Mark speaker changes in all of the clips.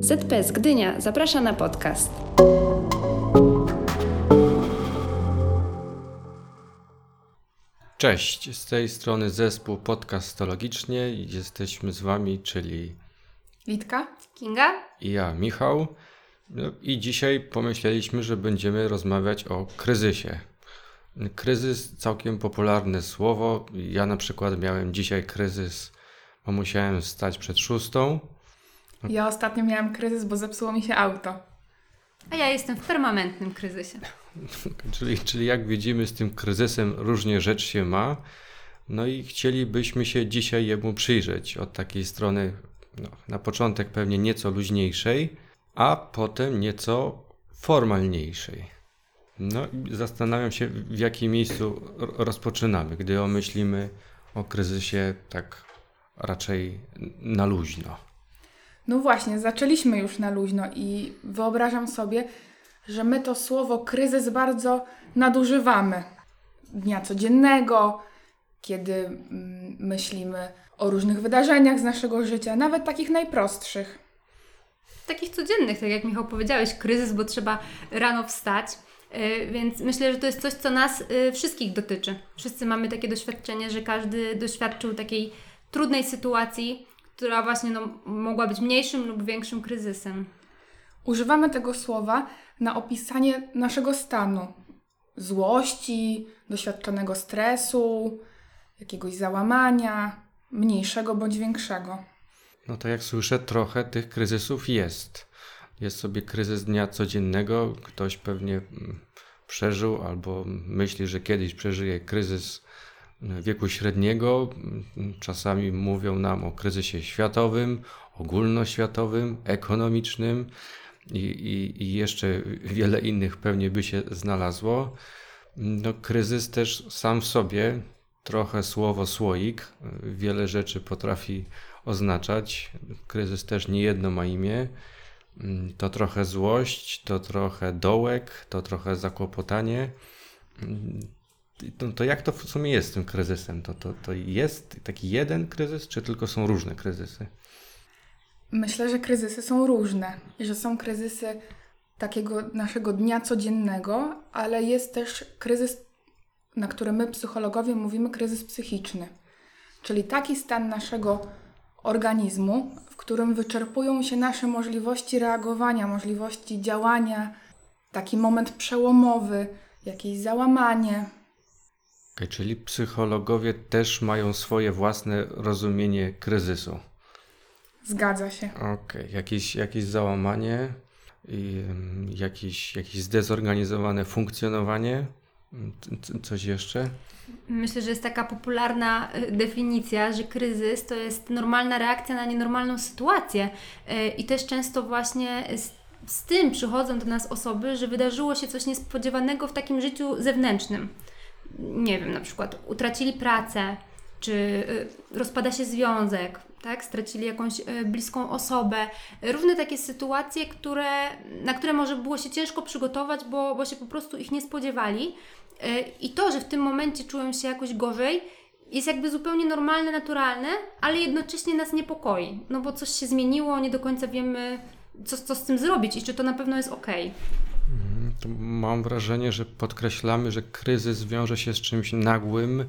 Speaker 1: ZPS Gdynia zaprasza na podcast.
Speaker 2: Cześć, z tej strony zespół podcastologicznie. Jesteśmy z Wami, czyli
Speaker 3: Litka?
Speaker 1: Kinga?
Speaker 2: i ja, Michał. No I dzisiaj pomyśleliśmy, że będziemy rozmawiać o kryzysie. Kryzys całkiem popularne słowo. Ja na przykład miałem dzisiaj kryzys, bo musiałem stać przed szóstą.
Speaker 3: Ja ostatnio miałam kryzys, bo zepsuło mi się auto.
Speaker 4: A ja jestem w permanentnym kryzysie.
Speaker 2: Czyli, czyli jak widzimy, z tym kryzysem różnie rzecz się ma. No i chcielibyśmy się dzisiaj jemu przyjrzeć od takiej strony, no, na początek pewnie nieco luźniejszej, a potem nieco formalniejszej. No i zastanawiam się, w jakim miejscu rozpoczynamy, gdy omyślimy o kryzysie tak raczej na luźno.
Speaker 3: No właśnie, zaczęliśmy już na luźno i wyobrażam sobie, że my to słowo kryzys bardzo nadużywamy. Dnia codziennego, kiedy mm, myślimy o różnych wydarzeniach z naszego życia, nawet takich najprostszych.
Speaker 4: Takich codziennych, tak jak Michał powiedziałeś, kryzys, bo trzeba rano wstać. Yy, Więc myślę, że to jest coś, co nas yy, wszystkich dotyczy. Wszyscy mamy takie doświadczenie, że każdy doświadczył takiej trudnej sytuacji, która właśnie no, mogła być mniejszym lub większym kryzysem.
Speaker 3: Używamy tego słowa na opisanie naszego stanu złości, doświadczonego stresu, jakiegoś załamania, mniejszego bądź większego.
Speaker 2: No to jak słyszę, trochę tych kryzysów jest. Jest sobie kryzys dnia codziennego, ktoś pewnie mm, przeżył albo myśli, że kiedyś przeżyje kryzys wieku średniego. Mm, Czasami mówią nam o kryzysie światowym, ogólnoświatowym, ekonomicznym i, i, i jeszcze wiele innych pewnie by się znalazło. No, kryzys też sam w sobie, trochę słowo słoik, wiele rzeczy potrafi oznaczać. Kryzys też nie jedno ma imię. Mm, To trochę złość, to trochę dołek, to trochę zakłopotanie. To, to jak to w sumie jest z tym kryzysem? To, to, to jest taki jeden kryzys, czy tylko są różne kryzysy?
Speaker 3: Myślę, że kryzysy są różne że są kryzysy takiego naszego dnia codziennego, ale jest też kryzys, na który my psychologowie mówimy kryzys psychiczny. Czyli taki stan naszego organizmu, w którym wyczerpują się nasze możliwości reagowania, możliwości działania, taki moment przełomowy, jakieś załamanie.
Speaker 2: Okej, czyli psychologowie też mają swoje własne rozumienie kryzysu.
Speaker 3: Zgadza się.
Speaker 2: Okej, jakieś, jakieś załamanie, i, ym, jakieś, jakieś zdezorganizowane funkcjonowanie. Mm, c- c- Coś jeszcze?
Speaker 4: Myślę, że jest taka popularna y, definicja, że kryzys to jest normalna reakcja na nienormalną sytuację. Y, I też często właśnie z, z tym przychodzą do nas osoby, że wydarzyło się coś niespodziewanego w takim życiu zewnętrznym. Nie wiem, na przykład utracili pracę, czy y, rozpada się związek, tak? stracili jakąś y, bliską osobę. Różne takie sytuacje, które, na które może było się ciężko przygotować, bo, bo się po prostu ich nie spodziewali. Y, I to, że w tym momencie czują się jakoś gorzej, jest jakby zupełnie normalne, naturalne, ale jednocześnie nas niepokoi, no bo coś się zmieniło, nie do końca wiemy, co, co z tym zrobić i czy to na pewno jest ok.
Speaker 2: Mam wrażenie, że podkreślamy, że kryzys wiąże się z czymś nagłym,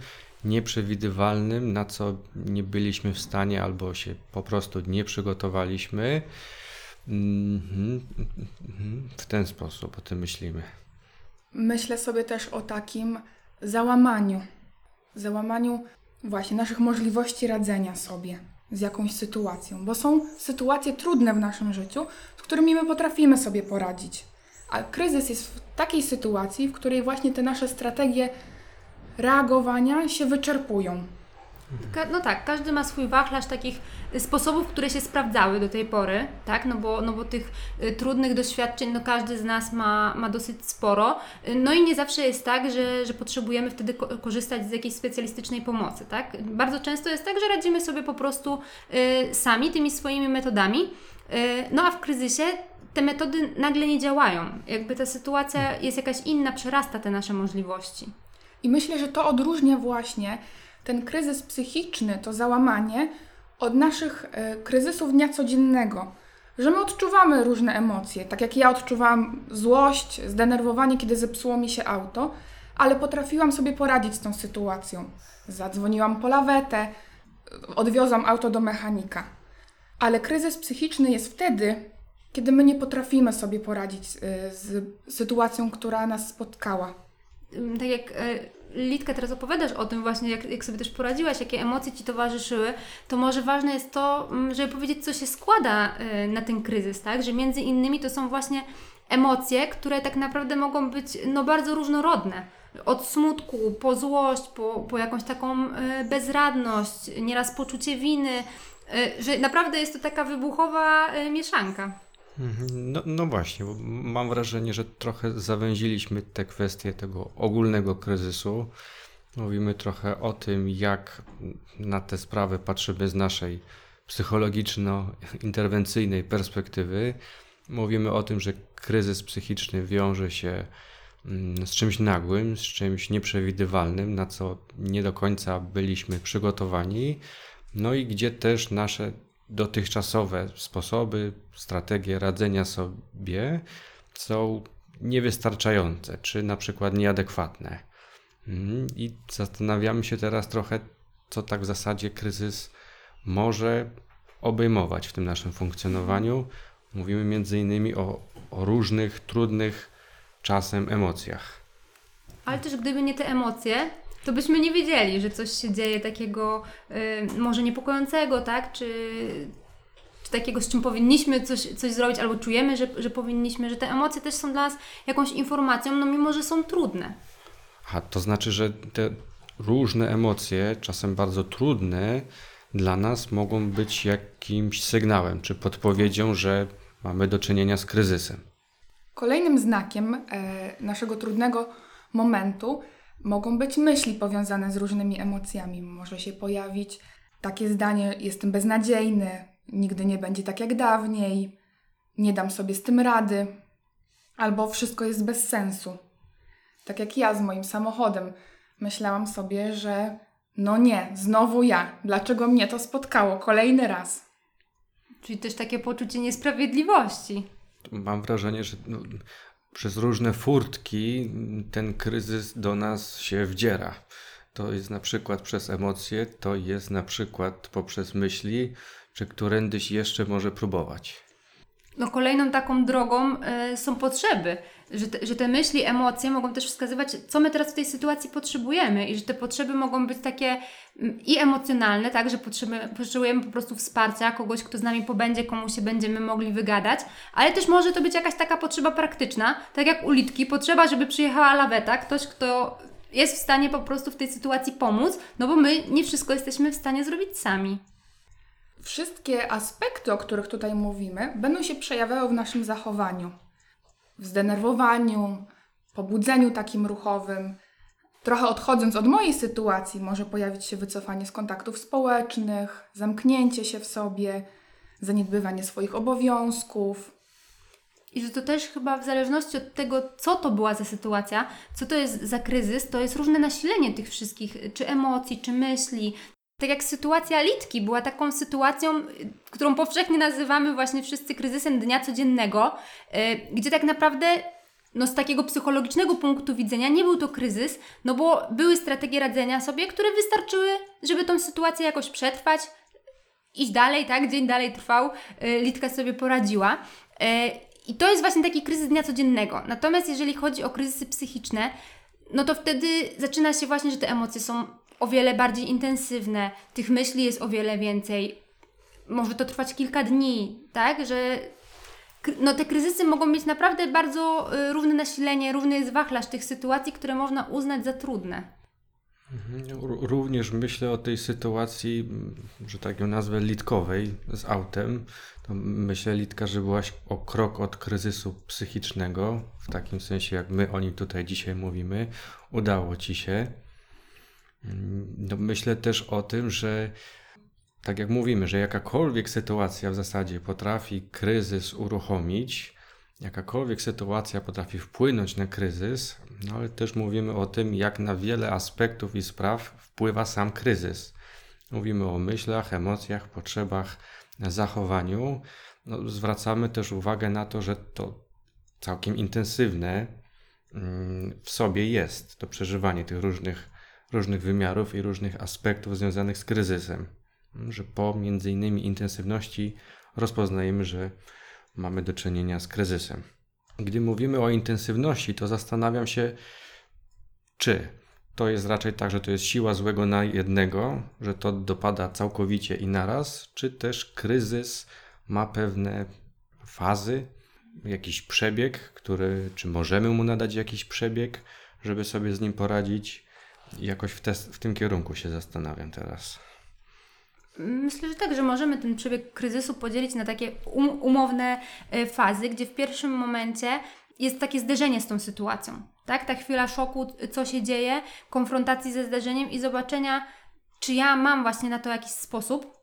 Speaker 2: nieprzewidywalnym, na co nie byliśmy w stanie albo się po prostu nie przygotowaliśmy. Mhm, mhm. W ten sposób o tym myślimy.
Speaker 3: Myślę sobie też o takim załamaniu. Załamaniu właśnie naszych możliwości radzenia sobie z jakąś sytuacją, bo są sytuacje trudne w naszym życiu, z którymi my potrafimy sobie poradzić. A kryzys jest w takiej sytuacji, w której właśnie te nasze strategie reagowania się wyczerpują.
Speaker 4: No tak, każdy ma swój wachlarz takich y, sposobów, które się sprawdzały do tej pory, tak? No bo, no bo tych y, trudnych doświadczeń, no każdy z nas ma, ma dosyć sporo. Y, no i nie zawsze jest tak, że, że potrzebujemy wtedy ko- korzystać z jakiejś specjalistycznej pomocy, tak? Bardzo często jest tak, że radzimy sobie po prostu sami tymi swoimi metodami. No a w kryzysie te metody nagle nie działają. Jakby ta sytuacja jest jakaś inna, przerasta te nasze możliwości.
Speaker 3: I myślę, że to odróżnia właśnie ten kryzys psychiczny, to załamanie od naszych e, kryzysów dnia codziennego. że my odczuwamy różne emocje. Tak jak ja odczuwałam złość, zdenerwowanie, kiedy zepsuło mi się auto, ale potrafiłam sobie poradzić z tą sytuacją. Zadzwoniłam po lawetę, odwiozłam auto do mechanika. Ale kryzys psychiczny jest wtedy, kiedy my nie potrafimy sobie poradzić y, z sytuacją, która nas spotkała.
Speaker 4: Tak jak e, Litka teraz opowiadasz o tym właśnie, jak, jak sobie też poradziłaś, jakie emocje Ci towarzyszyły, to może ważne jest to, mm, żeby powiedzieć, co się składa e, na ten kryzys, tak? Że między innymi to są właśnie emocje, które tak naprawdę mogą być no, bardzo różnorodne. Od smutku, po złość, po, po jakąś taką bezradność, nieraz poczucie winy, że naprawdę jest to taka wybuchowa mieszanka.
Speaker 2: Mhm. No, no właśnie, mam wrażenie, że trochę zawęziliśmy te kwestie tego ogólnego kryzysu. Mówimy trochę o tym, jak na te sprawy patrzymy z naszej psychologiczno-interwencyjnej perspektywy. Mówimy o tym, że kryzys psychiczny wiąże się mm, z czymś nagłym, z czymś nieprzewidywalnym, na co nie do końca byliśmy przygotowani. No i gdzie też nasze dotychczasowe sposoby, strategie radzenia sobie są niewystarczające, czy na przykład nieadekwatne. Mm, I zastanawiamy się teraz trochę, co tak w zasadzie kryzys może obejmować w tym naszym funkcjonowaniu. Mówimy między innymi o, o różnych, trudnych czasem emocjach.
Speaker 4: Ale też gdyby nie te emocje, to byśmy nie wiedzieli, że coś się dzieje takiego y, może niepokojącego, tak? Czy, czy takiego, z czym powinniśmy coś, coś zrobić, albo czujemy, że, że powinniśmy, że te emocje też są dla nas jakąś informacją, no mimo, że są trudne.
Speaker 2: A to znaczy, że te różne emocje, czasem bardzo trudne, dla nas mogą być jakimś sygnałem czy podpowiedzią, że mamy do czynienia z kryzysem.
Speaker 3: Kolejnym znakiem e, naszego trudnego momentu mogą być myśli powiązane z różnymi emocjami. Może się pojawić takie zdanie: Jestem beznadziejny, nigdy nie będzie tak jak dawniej, nie dam sobie z tym rady, albo wszystko jest bez sensu. Tak jak ja z moim samochodem. Myślałam sobie, że no nie, znowu ja. Dlaczego mnie to spotkało kolejny raz?
Speaker 4: Czyli też takie poczucie niesprawiedliwości.
Speaker 2: Mam wrażenie, że no, przez różne furtki ten kryzys do nas się wdziera. To jest na przykład przez emocje, to jest na przykład poprzez myśli, czy którędyś jeszcze może próbować.
Speaker 4: No kolejną taką drogą y, są potrzeby, że te, że te myśli, emocje mogą też wskazywać, co my teraz w tej sytuacji potrzebujemy i że te potrzeby mogą być takie mm, i emocjonalne, tak, że potrzebujemy, potrzebujemy po prostu wsparcia, kogoś, kto z nami pobędzie, komu się będziemy mogli wygadać, ale też może to być jakaś taka potrzeba praktyczna, tak jak u Litki, potrzeba, żeby przyjechała laweta, ktoś, kto jest w stanie po prostu w tej sytuacji pomóc, no bo my nie wszystko jesteśmy w stanie zrobić sami.
Speaker 3: Wszystkie aspekty, o których tutaj mówimy, będą się przejawiały w naszym zachowaniu. W zdenerwowaniu, pobudzeniu takim ruchowym. Trochę odchodząc od mojej sytuacji, może pojawić się wycofanie z kontaktów społecznych, zamknięcie się w sobie, zaniedbywanie swoich obowiązków.
Speaker 4: I że to też chyba w zależności od tego, co to była za sytuacja, co to jest za kryzys, to jest różne nasilenie tych wszystkich, czy emocji, czy myśli. Tak jak sytuacja Litki była taką sytuacją, którą powszechnie nazywamy właśnie wszyscy kryzysem dnia codziennego, y, gdzie tak naprawdę no z takiego psychologicznego punktu widzenia nie był to kryzys, no bo były strategie radzenia sobie, które wystarczyły, żeby tą sytuację jakoś przetrwać, iść dalej, tak? Dzień dalej trwał, y, Litka sobie poradziła. Y, I to jest właśnie taki kryzys dnia codziennego. Natomiast jeżeli chodzi o kryzysy psychiczne, no to wtedy zaczyna się właśnie, że te emocje są o wiele bardziej intensywne, tych myśli jest o wiele więcej. Może to trwać kilka dni, tak? Że no te kryzysy mogą mieć naprawdę bardzo y, równe nasilenie, równy jest wachlarz tych sytuacji, które można uznać za trudne.
Speaker 2: R- Również myślę o tej sytuacji, m, że tak ją nazwę, litkowej z autem. To myślę, Litka, że byłaś o krok od kryzysu psychicznego, w takim sensie, jak my o nim tutaj dzisiaj mówimy. Udało ci się. No, myślę też o tym, że tak jak mówimy, że jakakolwiek sytuacja w zasadzie potrafi kryzys uruchomić, jakakolwiek sytuacja potrafi wpłynąć na kryzys, no ale też mówimy o tym, jak na wiele aspektów i spraw wpływa sam kryzys. Mówimy o myślach, emocjach, potrzebach, zachowaniu. no, zwracamy też uwagę na to, że to całkiem intensywne mm, w sobie jest to przeżywanie tych różnych, różnych wymiarów i różnych aspektów związanych z kryzysem. Że po między innymi intensywności rozpoznajemy, że mamy do czynienia z kryzysem. Gdy mówimy o intensywności, to zastanawiam się, czy to jest raczej tak, że to jest siła złego na jednego, że to dopada całkowicie i naraz, czy też kryzys ma pewne fazy, jakiś przebieg, który, czy możemy mu nadać jakiś przebieg, żeby sobie z nim poradzić. Jakoś w, te, w tym kierunku się zastanawiam teraz.
Speaker 4: Myślę, że tak, że możemy ten przebieg kryzysu podzielić na takie um, umowne e, fazy, gdzie w pierwszym momencie jest takie zderzenie z tą sytuacją. Tak? Ta chwila szoku, co się dzieje, konfrontacji ze zdarzeniem i zobaczenia, czy ja mam właśnie na to jakiś sposób.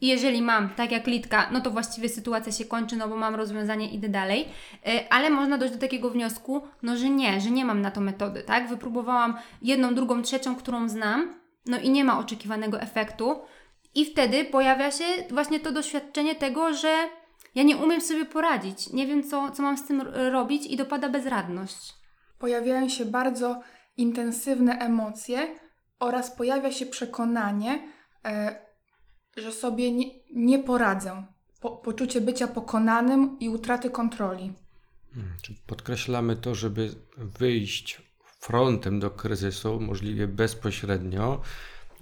Speaker 4: I jeżeli mam, tak jak Litka, no to właściwie sytuacja się kończy, no bo mam rozwiązanie, idę dalej. E, ale można dojść do takiego wniosku, no że nie, że nie mam na to metody, tak? Wypróbowałam jedną, drugą, trzecią, którą znam, no i nie ma oczekiwanego efektu. I wtedy pojawia się właśnie to doświadczenie tego, że ja nie umiem sobie poradzić, nie wiem, co, co mam z tym robić i dopada bezradność.
Speaker 3: Pojawiają się bardzo intensywne emocje oraz pojawia się przekonanie, e, że sobie nie, nie poradzę. Po, poczucie bycia pokonanym i utraty kontroli.
Speaker 2: Hmm, podkreślamy to, żeby wyjść frontem do kryzysu, możliwie bezpośrednio,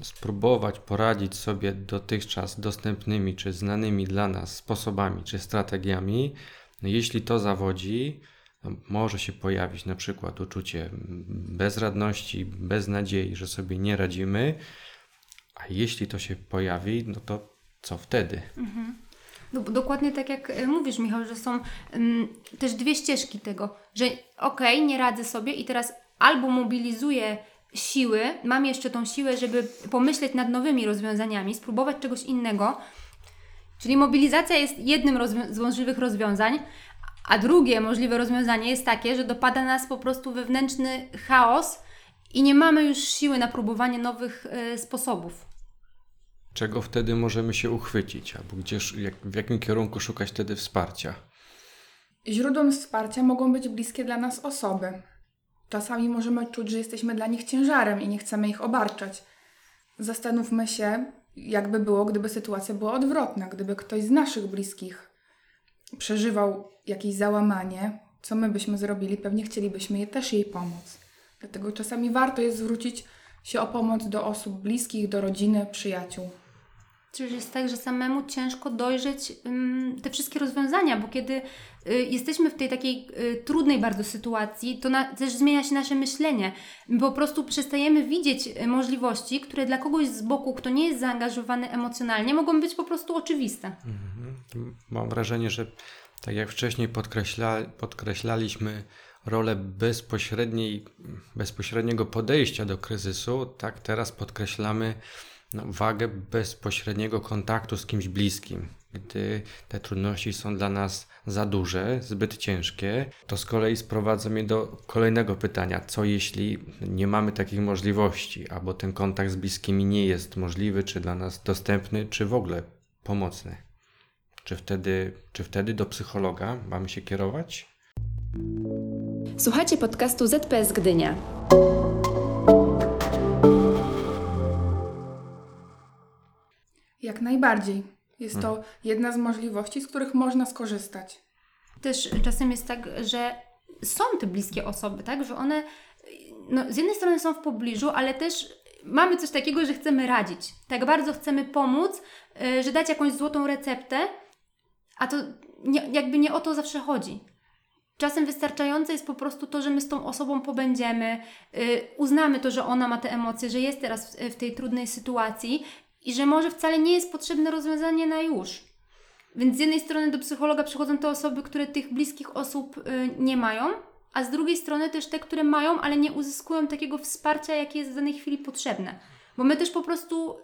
Speaker 2: spróbować poradzić sobie dotychczas dostępnymi czy znanymi dla nas sposobami czy strategiami. No jeśli to zawodzi, no może się pojawić na przykład uczucie bezradności, beznadziei, że sobie nie radzimy, a jeśli to się pojawi, no to co wtedy?
Speaker 4: Mhm. No, dokładnie tak jak e, mówisz, Michał, że są um, też dwie ścieżki tego, że okej, okay, nie radzę sobie i teraz albo mobilizuję siły, mam jeszcze tą siłę, żeby pomyśleć nad nowymi rozwiązaniami, spróbować czegoś innego. Czyli mobilizacja jest jednym z możliwych rozwiązań, a drugie możliwe rozwiązanie jest takie, że dopada nas po prostu wewnętrzny chaos i nie mamy już siły na próbowanie nowych y, sposobów.
Speaker 2: Czego wtedy możemy się uchwycić, albo gdzież, jak, w jakim kierunku szukać wtedy wsparcia?
Speaker 3: Źródłem wsparcia mogą być bliskie dla nas osoby. Czasami możemy czuć, że jesteśmy dla nich ciężarem i nie chcemy ich obarczać. Zastanówmy się, jakby było, gdyby sytuacja była odwrotna, gdyby ktoś z naszych bliskich przeżywał jakieś załamanie, co my byśmy zrobili, pewnie chcielibyśmy je też jej pomóc. Dlatego czasami warto jest zwrócić się o pomoc do osób bliskich, do rodziny, przyjaciół.
Speaker 4: Czyli jest tak, że samemu ciężko dojrzeć te wszystkie rozwiązania, bo kiedy y, jesteśmy w tej takiej y, trudnej bardzo sytuacji, to też zmienia się nasze myślenie. My po prostu przestajemy widzieć y, możliwości, które dla kogoś z boku, kto nie jest zaangażowany emocjonalnie, mogą być po prostu oczywiste.
Speaker 2: Mhm. Mam wrażenie, że tak jak wcześniej podkreśla, podkreślaliśmy rolę bezpośredniej, bezpośredniego podejścia do kryzysu, tak teraz podkreślamy no, wagę bezpośredniego kontaktu z kimś bliskim. Gdy te trudności są dla nas za duże, zbyt ciężkie, to z kolei sprowadza mnie do kolejnego pytania: co jeśli nie mamy takich możliwości, albo ten kontakt z bliskimi nie jest możliwy, czy dla nas dostępny, czy w ogóle pomocny? Czy wtedy, czy wtedy do psychologa mamy się kierować?
Speaker 1: Słuchacie podcastu ZPS Gdynia.
Speaker 3: Jak najbardziej. Jest to jedna z możliwości, z których można skorzystać.
Speaker 4: Też czasem jest tak, że są te bliskie osoby, tak, że one no, z jednej strony są w pobliżu, ale też mamy coś takiego, że chcemy radzić. Tak bardzo chcemy pomóc, y, że dać jakąś złotą receptę, a to nie, jakby nie o to zawsze chodzi. Czasem wystarczające jest po prostu to, że my z tą osobą pobędziemy, yy, uznamy to, że ona ma te emocje, że jest teraz w, w tej trudnej sytuacji i że może wcale nie jest potrzebne rozwiązanie na już. Więc z jednej strony do psychologa przychodzą te osoby, które tych bliskich osób yy, nie mają, a z drugiej strony też te, które mają, ale nie uzyskują takiego wsparcia, jakie jest w danej chwili potrzebne. Bo my też po prostu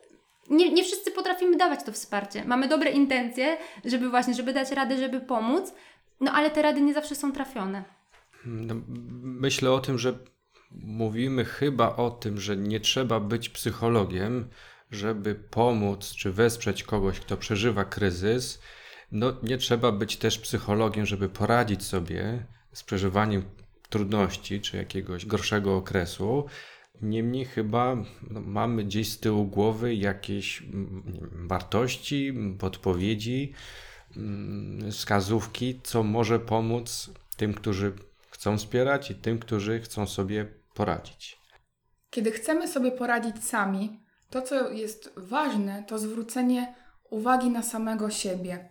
Speaker 4: nie, nie wszyscy potrafimy dawać to wsparcie. Mamy dobre intencje, żeby właśnie, żeby dać radę, żeby pomóc, no ale te rady nie zawsze są trafione.
Speaker 2: No, myślę o tym, że mówimy chyba o tym, że nie trzeba być psychologiem, żeby pomóc czy wesprzeć kogoś, kto przeżywa kryzys. No, nie trzeba być też psychologiem, żeby poradzić sobie z przeżywaniem trudności czy jakiegoś gorszego okresu. Niemniej chyba no, mamy gdzieś z tyłu głowy jakieś mm, wiem, wartości, podpowiedzi, mm, wskazówki, co może pomóc tym, którzy chcą wspierać i tym, którzy chcą sobie poradzić.
Speaker 3: Kiedy chcemy sobie poradzić sami, to co jest ważne, to zwrócenie uwagi na samego siebie.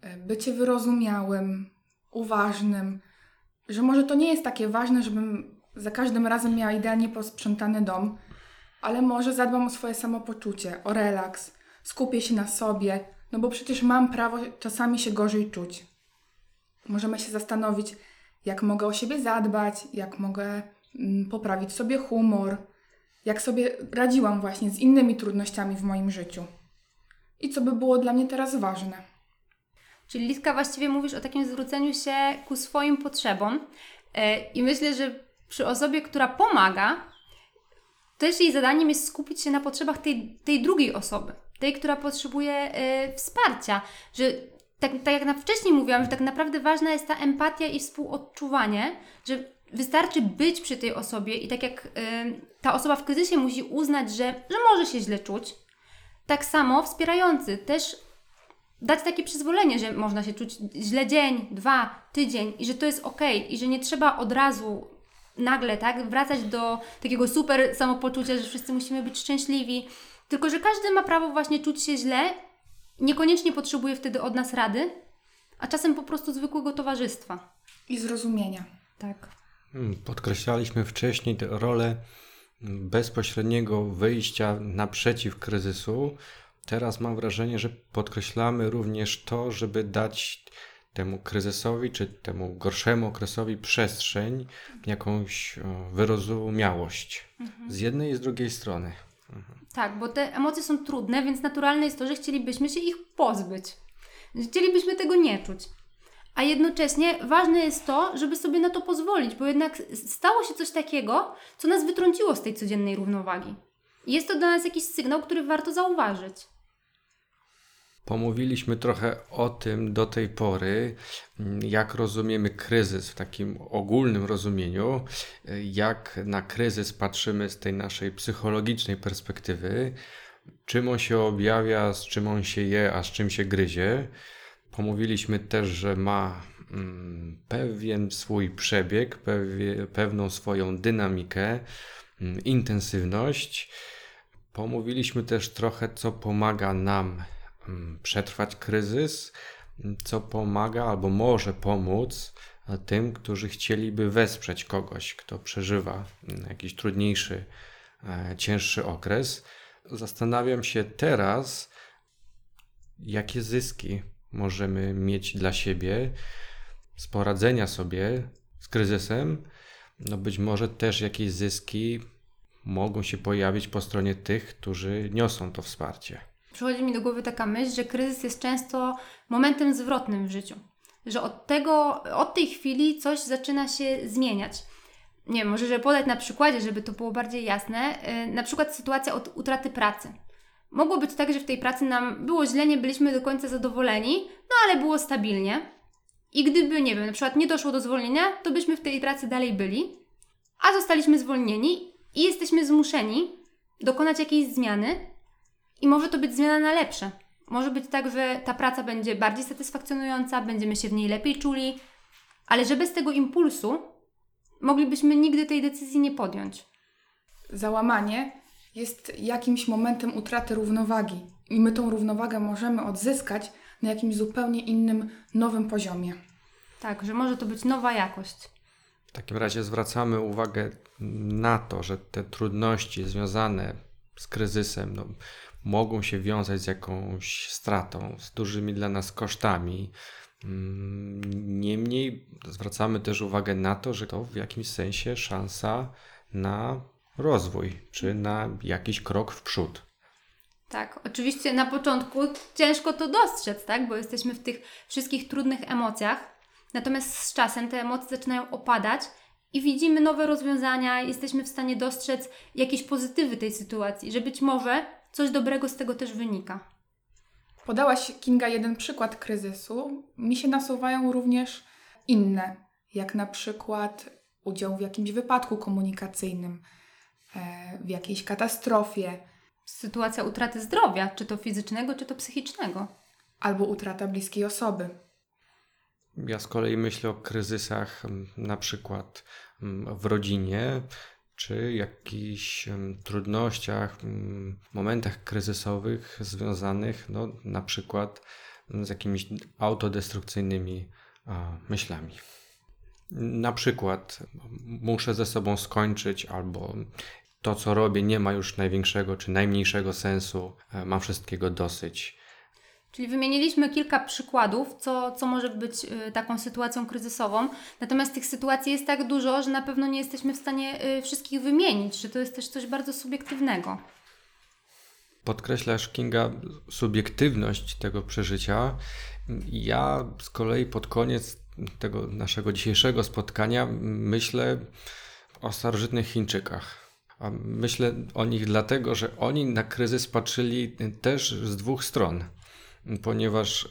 Speaker 3: E, Bycie wyrozumiałym, uważnym, że może to nie jest takie ważne, żebym za każdym razem miała idealnie posprzątany dom, ale może zadbam o swoje samopoczucie, o relaks, skupię się na sobie, no bo przecież mam prawo czasami się gorzej czuć. Możemy się zastanowić, jak mogę o siebie zadbać, jak mogę mm, poprawić sobie humor, jak sobie radziłam właśnie z innymi trudnościami w moim życiu. I co by było dla mnie teraz ważne.
Speaker 4: Czyli Litka, właściwie mówisz o takim zwróceniu się ku swoim potrzebom. E, I myślę, że przy osobie, która pomaga, też jej zadaniem jest skupić się na potrzebach tej, tej drugiej osoby, tej, która potrzebuje e, wsparcia. Że tak, tak jak na wcześniej mówiłam, że tak naprawdę ważna jest ta empatia i współodczuwanie, że wystarczy być przy tej osobie i tak jak e, ta osoba w kryzysie musi uznać, że, że może się źle czuć, tak samo wspierający też dać takie przyzwolenie, że można się czuć źle dzień, dwa, tydzień i że to jest ok, i że nie trzeba od razu nagle tak wracać do takiego super samopoczucia, że wszyscy musimy być szczęśliwi, tylko że każdy ma prawo właśnie czuć się źle, niekoniecznie potrzebuje wtedy od nas rady, a czasem po prostu zwykłego towarzystwa.
Speaker 3: I zrozumienia.
Speaker 4: Tak.
Speaker 2: Hmm, Podkreślaliśmy wcześniej rolę bezpośredniego wyjścia naprzeciw kryzysu. Teraz mam wrażenie, że podkreślamy również to, żeby dać temu kryzysowi czy temu gorszemu okresowi przestrzeń, jakąś wyrozumiałość. Z jednej i z drugiej strony.
Speaker 4: Tak, bo te emocje są trudne, więc naturalne jest to, że chcielibyśmy się ich pozbyć. Chcielibyśmy tego nie czuć. A jednocześnie ważne jest to, żeby sobie na to pozwolić, bo jednak stało się coś takiego, co nas wytrąciło z tej codziennej równowagi. Jest to dla nas jakiś sygnał, który warto zauważyć.
Speaker 2: Pomówiliśmy trochę o tym do tej pory, mm, jak rozumiemy kryzys w takim ogólnym rozumieniu, y, jak na kryzys patrzymy z tej naszej psychologicznej perspektywy, czym on się objawia, z czym on się je, a z czym się gryzie. Pomówiliśmy też, że ma mm, pewien swój przebieg, pewną swoją dynamikę, mm, intensywność. Pomówiliśmy też trochę, co pomaga nam mm, przetrwać kryzys, co pomaga albo może pomóc e, tym, którzy chcieliby wesprzeć kogoś, kto przeżywa jakiś trudniejszy, e, cięższy okres. Zastanawiam się teraz, jakie zyski możemy mieć dla siebie z poradzenia sobie z kryzysem. No być może też jakieś zyski mogą się pojawić po stronie tych, którzy niosą to wsparcie.
Speaker 4: Przychodzi mi do głowy taka myśl, że kryzys jest często momentem zwrotnym w życiu. Że od tego, od tej chwili coś zaczyna się zmieniać. Nie wiem, może żeby podać na przykładzie, żeby to było bardziej jasne. Yy, Na przykład sytuacja od utraty pracy. Mogło być tak, że w tej pracy nam było źle, nie byliśmy do końca zadowoleni, no ale było stabilnie. I gdyby, nie wiem, na przykład nie doszło do zwolnienia, to byśmy w tej pracy dalej byli, a zostaliśmy zwolnieni i jesteśmy zmuszeni dokonać jakiejś zmiany, i może to być zmiana na lepsze. Może być tak, że ta praca będzie bardziej satysfakcjonująca, będziemy się w niej lepiej czuli, ale że bez tego impulsu moglibyśmy nigdy tej decyzji nie podjąć.
Speaker 3: Załamanie jest jakimś momentem utraty równowagi i my tą równowagę możemy odzyskać na jakimś zupełnie innym, nowym poziomie.
Speaker 4: Tak, że może to być nowa jakość.
Speaker 2: W takim razie zwracamy uwagę na to, że te trudności związane z kryzysem no, mogą się wiązać z jakąś stratą, z dużymi dla nas kosztami. Mm, Niemniej zwracamy też uwagę na to, że to w jakimś sensie szansa na rozwój, czy na jakiś krok w przód.
Speaker 4: Tak, oczywiście na początku ciężko to dostrzec, tak? Bo jesteśmy w tych wszystkich trudnych emocjach. Natomiast z czasem te emocje zaczynają opadać i widzimy nowe rozwiązania, jesteśmy w stanie dostrzec jakieś pozytywy tej sytuacji, że być może coś dobrego z tego też wynika.
Speaker 3: Podałaś, Kinga, jeden przykład kryzysu. Mi się nasuwają również inne, jak na przykład udział w jakimś wypadku komunikacyjnym, w jakiejś katastrofie,
Speaker 4: Sytuacja utraty zdrowia, czy to fizycznego, czy to psychicznego.
Speaker 3: albo utrata bliskiej osoby.
Speaker 2: Ja z kolei myślę o kryzysach na przykład w rodzinie, czy jakichś trudnościach, momentach kryzysowych związanych no, na przykład z jakimiś autodestrukcyjnymi myślami. Na przykład muszę ze sobą skończyć, albo to, co robię, nie ma już największego czy najmniejszego sensu, e, mam wszystkiego dosyć.
Speaker 4: Czyli wymieniliśmy kilka przykładów, co, co może być y, taką sytuacją kryzysową. Natomiast tych sytuacji jest tak dużo, że na pewno nie jesteśmy w stanie y, wszystkich wymienić, że to jest też coś bardzo subiektywnego.
Speaker 2: Podkreślasz, Kinga, subiektywność tego przeżycia. Ja z kolei pod koniec tego naszego dzisiejszego spotkania myślę o starożytnych Chińczykach. A myślę o nich dlatego, że oni na kryzys patrzyli też z dwóch stron, ponieważ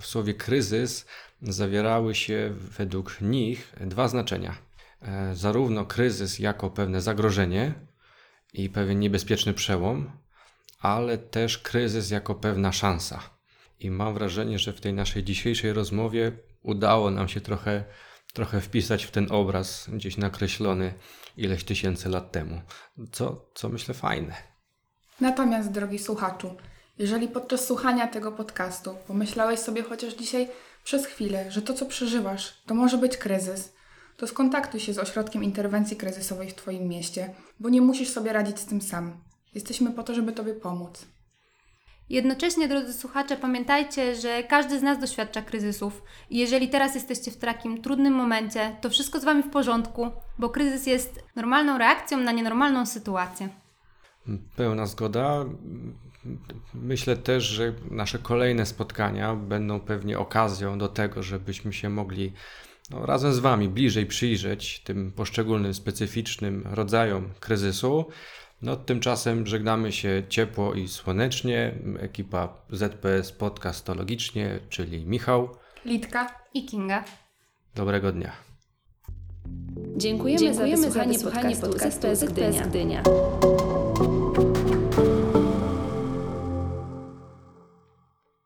Speaker 2: w słowie kryzys zawierały się według nich dwa znaczenia. E, Zarówno kryzys jako pewne zagrożenie i pewien niebezpieczny przełom, ale też kryzys jako pewna szansa. I mam wrażenie, że w tej naszej dzisiejszej rozmowie udało nam się trochę, trochę wpisać w ten obraz gdzieś nakreślony ileś tysięcy lat temu. Co, co myślę fajne.
Speaker 3: Natomiast, drogi słuchaczu, jeżeli podczas słuchania tego podcastu pomyślałeś sobie chociaż dzisiaj przez chwilę, że to, co przeżywasz, to może być kryzys, to skontaktuj się z ośrodkiem interwencji kryzysowej w Twoim mieście, bo nie musisz sobie radzić z tym sam. Jesteśmy po to, żeby Tobie pomóc.
Speaker 4: Jednocześnie, drodzy słuchacze, pamiętajcie, że każdy z nas doświadcza kryzysów i jeżeli teraz jesteście w takim trudnym momencie, to wszystko z Wami w porządku, bo kryzys jest normalną reakcją na nienormalną sytuację.
Speaker 2: Pełna zgoda. Myślę też, że nasze kolejne spotkania będą pewnie okazją do tego, żebyśmy się mogli no, razem z Wami bliżej przyjrzeć tym poszczególnym, specyficznym rodzajom kryzysu. No, tymczasem żegnamy się ciepło i słonecznie. Ekipa ZPS Podcastologicznie, czyli Michał.
Speaker 3: Litka,
Speaker 4: I Kinga.
Speaker 2: Dobrego dnia.
Speaker 1: Dziękujemy,
Speaker 5: Dziękujemy
Speaker 1: za
Speaker 5: za
Speaker 1: wysłuchanie
Speaker 5: wysłuchanie
Speaker 1: podcastu
Speaker 5: podcastu
Speaker 1: ZPS
Speaker 5: ZPS
Speaker 1: Gdynia.